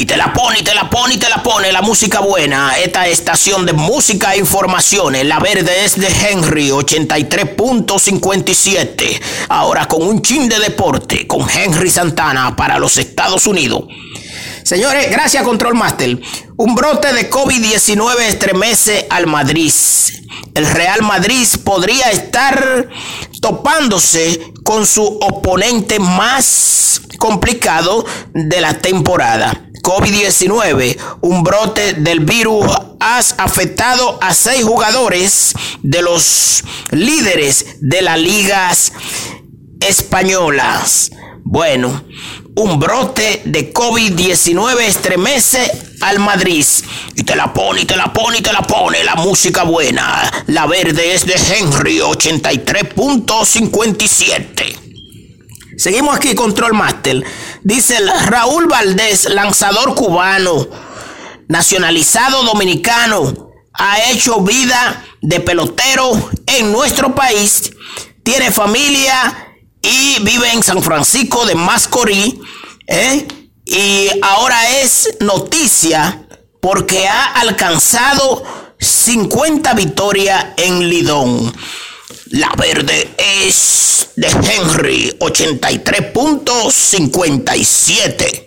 Y te la pone, y te la pone, y te la pone la música buena. Esta estación de música e informaciones. La verde es de Henry 83.57. Ahora con un chin de deporte con Henry Santana para los Estados Unidos. Señores, gracias Control Master. Un brote de COVID-19 estremece al Madrid. El Real Madrid podría estar topándose con su oponente más complicado de la temporada. COVID-19, un brote del virus ha afectado a seis jugadores de los líderes de las ligas españolas. Bueno, un brote de COVID-19 estremece al Madrid. Y te la pone, y te la pone, y te la pone la música buena. La verde es de Henry 83.57. Seguimos aquí, Control Master. Dice Raúl Valdés, lanzador cubano, nacionalizado dominicano, ha hecho vida de pelotero en nuestro país, tiene familia y vive en San Francisco de Mascorí. ¿eh? Y ahora es noticia porque ha alcanzado 50 victorias en Lidón. La verde de Henry 83.57.